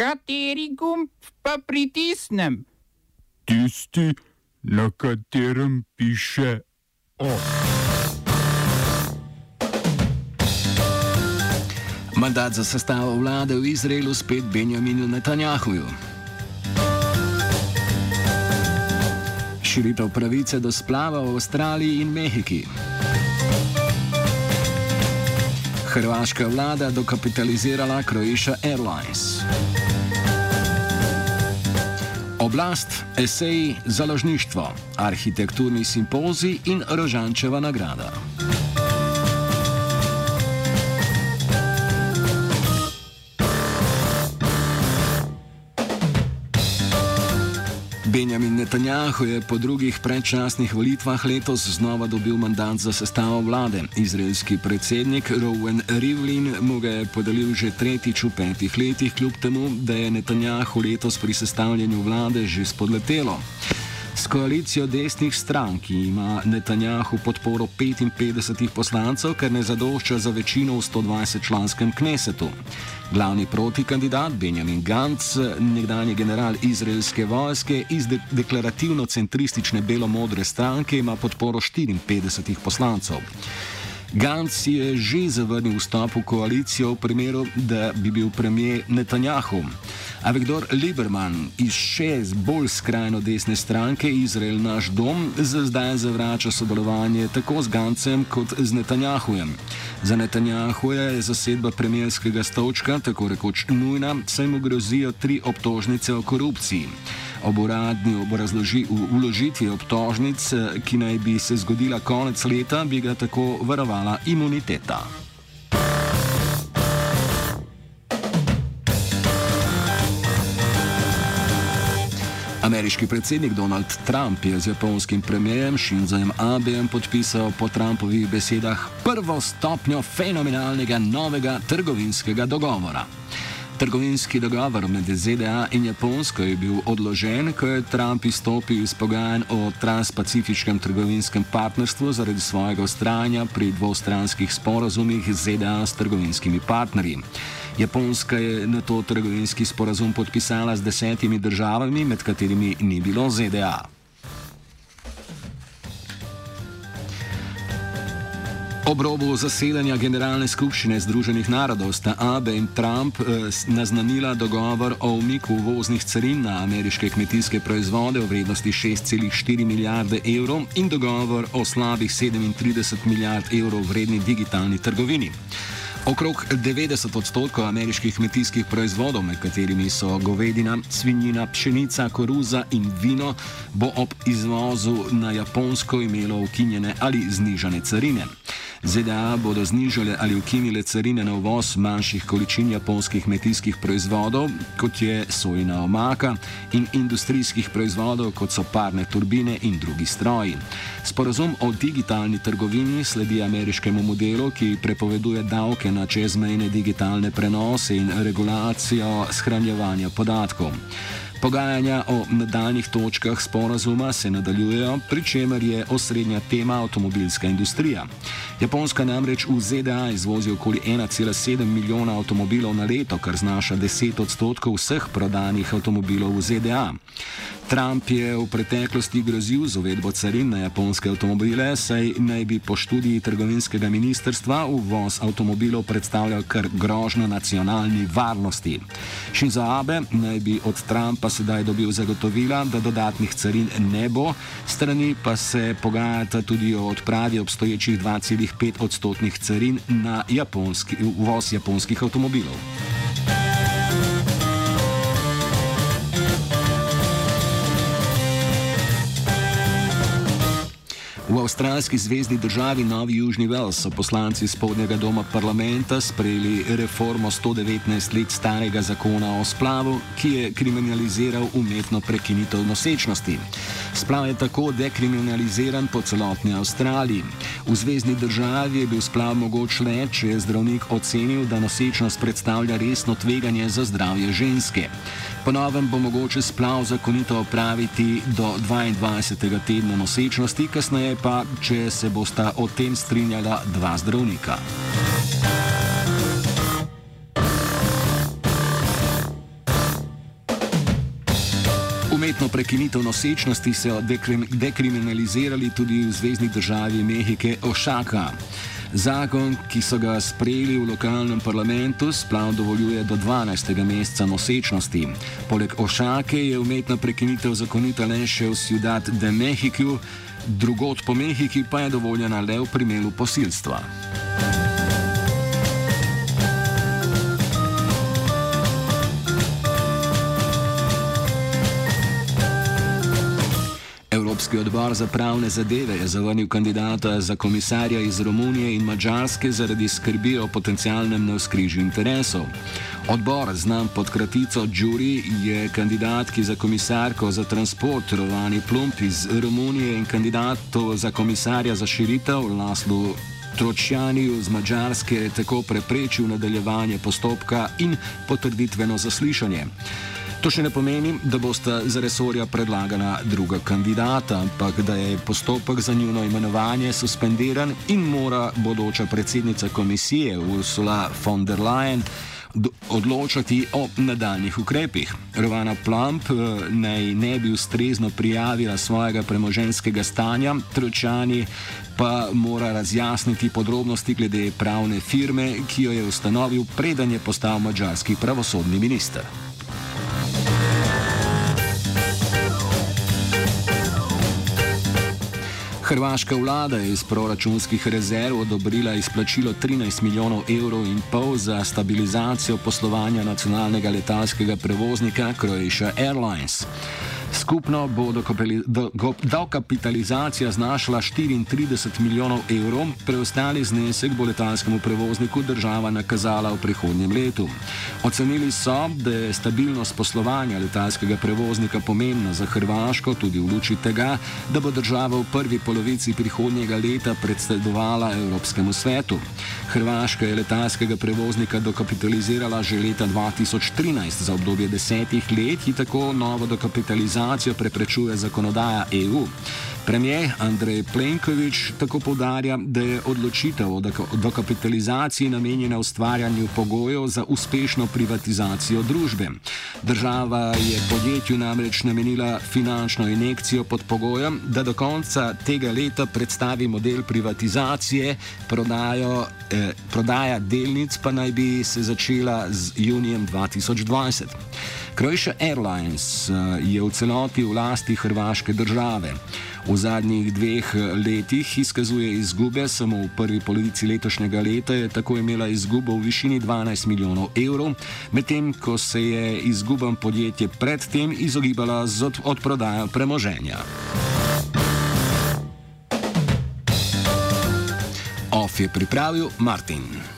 Kateri gumb pa pritisnem? Tisti, na katerem piše O. Mandat za sestavo vlade v Izraelu spet Benjaminu Netanjahuju. Širitev pravice do splava v Avstraliji in Mehiki. Hrvaška vlada dokapitalizirala Croatia Airlines. Oblast, eseji, založništvo, arhitekturni simpozij in Rožančeva nagrada. Benjamin Netanjahu je po drugih predčasnih volitvah letos znova dobil mandat za sestavo vlade. Izraelski predsednik Rowan Rivlin mu ga je podelil že tretjič v petih letih, kljub temu, da je Netanjahu letos pri sestavljanju vlade že spodletelo. S koalicijo desnih strank, ki ima Netanjahu podporo 55 poslancev, ker ne zadošča za večino v 120 članskem knesetu. Glavni protikandidat Benjamin Gantz, nekdani general izraelske vojske iz de deklarativno-centristične belo-modre stranke, ima podporo 54 poslancev. Gantz je že zavrnil vstop v koalicijo v primeru, da bi bil premijer Netanjahu. A Viktor Lieberman iz še bolj skrajno desne stranke Izrael naš dom za zdaj zavrača sodelovanje tako z Gancem kot z Netanjahujem. Za Netanjahuja je zasedba premijerskega stolčka tako rekoč nujna, saj mu grozijo tri obtožnice o korupciji. Ob uradni uložitvi obtožnic, ki naj bi se zgodila konec leta, bi ga tako varovala imuniteta. Ameriški predsednik Donald Trump je z japonskim premijem Shinzojem Abejem podpisal po Trumpovih besedah prvo stopnjo fenomenalnega novega trgovinskega dogovora. Trgovinski dogovor med ZDA in Japonsko je bil odložen, ko je Trump izstopil iz pogajanj o transpacifiškem trgovinskem partnerstvu zaradi svojega ustrajanja pri dvostranskih sporazumih ZDA s trgovinskimi partnerji. Japonska je na to trgovinski sporazum podpisala z desetimi državami, med katerimi ni bilo ZDA. Ob robu zasedanja Generalne skupščine Združenih narodov sta Abe in Trump eh, naznanila dogovor o umiku voznih carin na ameriške kmetijske proizvode v vrednosti 6,4 milijarde evrov in dogovor o slabih 37 milijard evrov vredni digitalni trgovini. Okrog 90 odstotkov ameriških kmetijskih proizvodov, med katerimi so govedina, svinjina, pšenica, koruza in vino, bo ob izvozu na Japonsko imelo ukinjene ali znižane carine. ZDA bodo znižale ali ukinile carine na uvoz manjših količin japonskih kmetijskih proizvodov, kot je sojina omaka, in industrijskih proizvodov, kot so parne turbine in drugi stroji. Sporazum o digitalni trgovini sledi ameriškemu modelu, ki prepoveduje davke na čezmejne digitalne prenose in regulacijo shranjevanja podatkov. Pogajanja o nadaljnih točkah sporazuma se nadaljujejo, pri čemer je osrednja tema avtomobilska industrija. Japonska namreč v ZDA izvozi okoli 1,7 milijona avtomobilov na leto, kar znaša 10 odstotkov vseh prodanih avtomobilov v ZDA. Trump je v preteklosti grozil z uvedbo carin na japonske avtomobile, saj naj bi po študiji trgovinskega ministrstva uvoz avtomobilov predstavljal kar grožno nacionalni varnosti. Shinzo Abe naj bi od Trumpa sedaj dobil zagotovila, da dodatnih carin ne bo, strani pa se pogajata tudi o odpravi obstoječih 2,5 odstotnih carin na japonski, uvoz japonskih avtomobilov. V avstralski zvezdni državi Novi Južni Wales so poslanci spodnjega doma parlamenta sprejeli reformo 119 let starega zakona o splavu, ki je kriminaliziral umetno prekinitev nosečnosti. Splav je tako dekriminaliziran po celotni Avstraliji. V zvezdni državi je bil splav mogoč le, če je zdravnik ocenil, da nosečnost predstavlja resno tveganje za zdravje ženske. Ponovem bo mogoče splav zakonito opraviti do 22. tedna nosečnosti, kasneje pa, če se bosta o tem strinjala dva zdravnika. Umetno prekinitev nosečnosti so dekrim, dekriminalizirali tudi v zvezdni državi Mehike Ošaka. Zakon, ki so ga sprejeli v lokalnem parlamentu, splav dovoljuje do 12. meseca nosečnosti. Poleg Ošake je umetna prekinitev zakonita le še v Ciudad de Mexico, drugot po Mehiki pa je dovoljena le v primeru posilstva. Evropski odbor za pravne zadeve je zavrnil kandidata za komisarja iz Romunije in Mačarske zaradi skrbi o potencialnem navskrižju interesov. Odbor, znan pod kratico Đuri, je kandidatki za komisarko za transport Rovani Plump iz Romunije in kandidatu za komisarja za širitev Laslu Tročjaniju z Mačarske tako preprečil nadaljevanje postopka in potrditveno zaslišanje. To še ne pomeni, da bosta za resorja predlagana druga kandidata, ampak da je postopek za njuno imenovanje suspendiran in mora bodoča predsednica komisije Ursula von der Leyen odločati o nadaljnih ukrepih. Rovana Plump eh, naj ne bi ustrezno prijavila svojega premoženskega stanja, tročani pa mora razjasniti podrobnosti glede pravne firme, ki jo je ustanovil, preden je postal mađarski pravosodni minister. Hrvaška vlada je iz proračunskih rezerv odobrila izplačilo 13 milijonov evrov in pol za stabilizacijo poslovanja nacionalnega letalskega prevoznika Croatia Airlines. Skupno bo dokapitalizacija znašala 34 milijonov evrov, preostali znesek bo letalskemu prevozniku država nakazala v prihodnjem letu. Ocenili so, da je stabilnost poslovanja letalskega prevoznika pomembna za Hrvaško, tudi v luči tega, da bo država v prvi polovici prihodnjega leta predsedovala Evropskemu svetu. Hrvaška je letalskega prevoznika dokapitalizirala že leta 2013 za obdobje desetih let in tako novo dokapitalizacijo privatizacijo preprečuje zakonodaja EU. Premijer Andrej Plenković tako povdarja, da je odločitev o dokapitalizaciji namenjena ustvarjanju pogojev za uspešno privatizacijo družbe. Država je podjetju namreč namenila finančno injekcijo pod pogojem, da do konca tega leta predstavi model privatizacije, prodajo, eh, prodaja delnic pa naj bi se začela z junijem 2020. Croatia Airlines eh, je v celoti v lasti hrvaške države. V zadnjih dveh eh, letih izkazuje izgube, samo v prvi polovici letošnjega leta je tako imela izgubo v višini 12 milijonov evrov, medtem ko se je izgubam podjetje predtem izogibala z odprodajo premoženja. OF je pripravil Martin.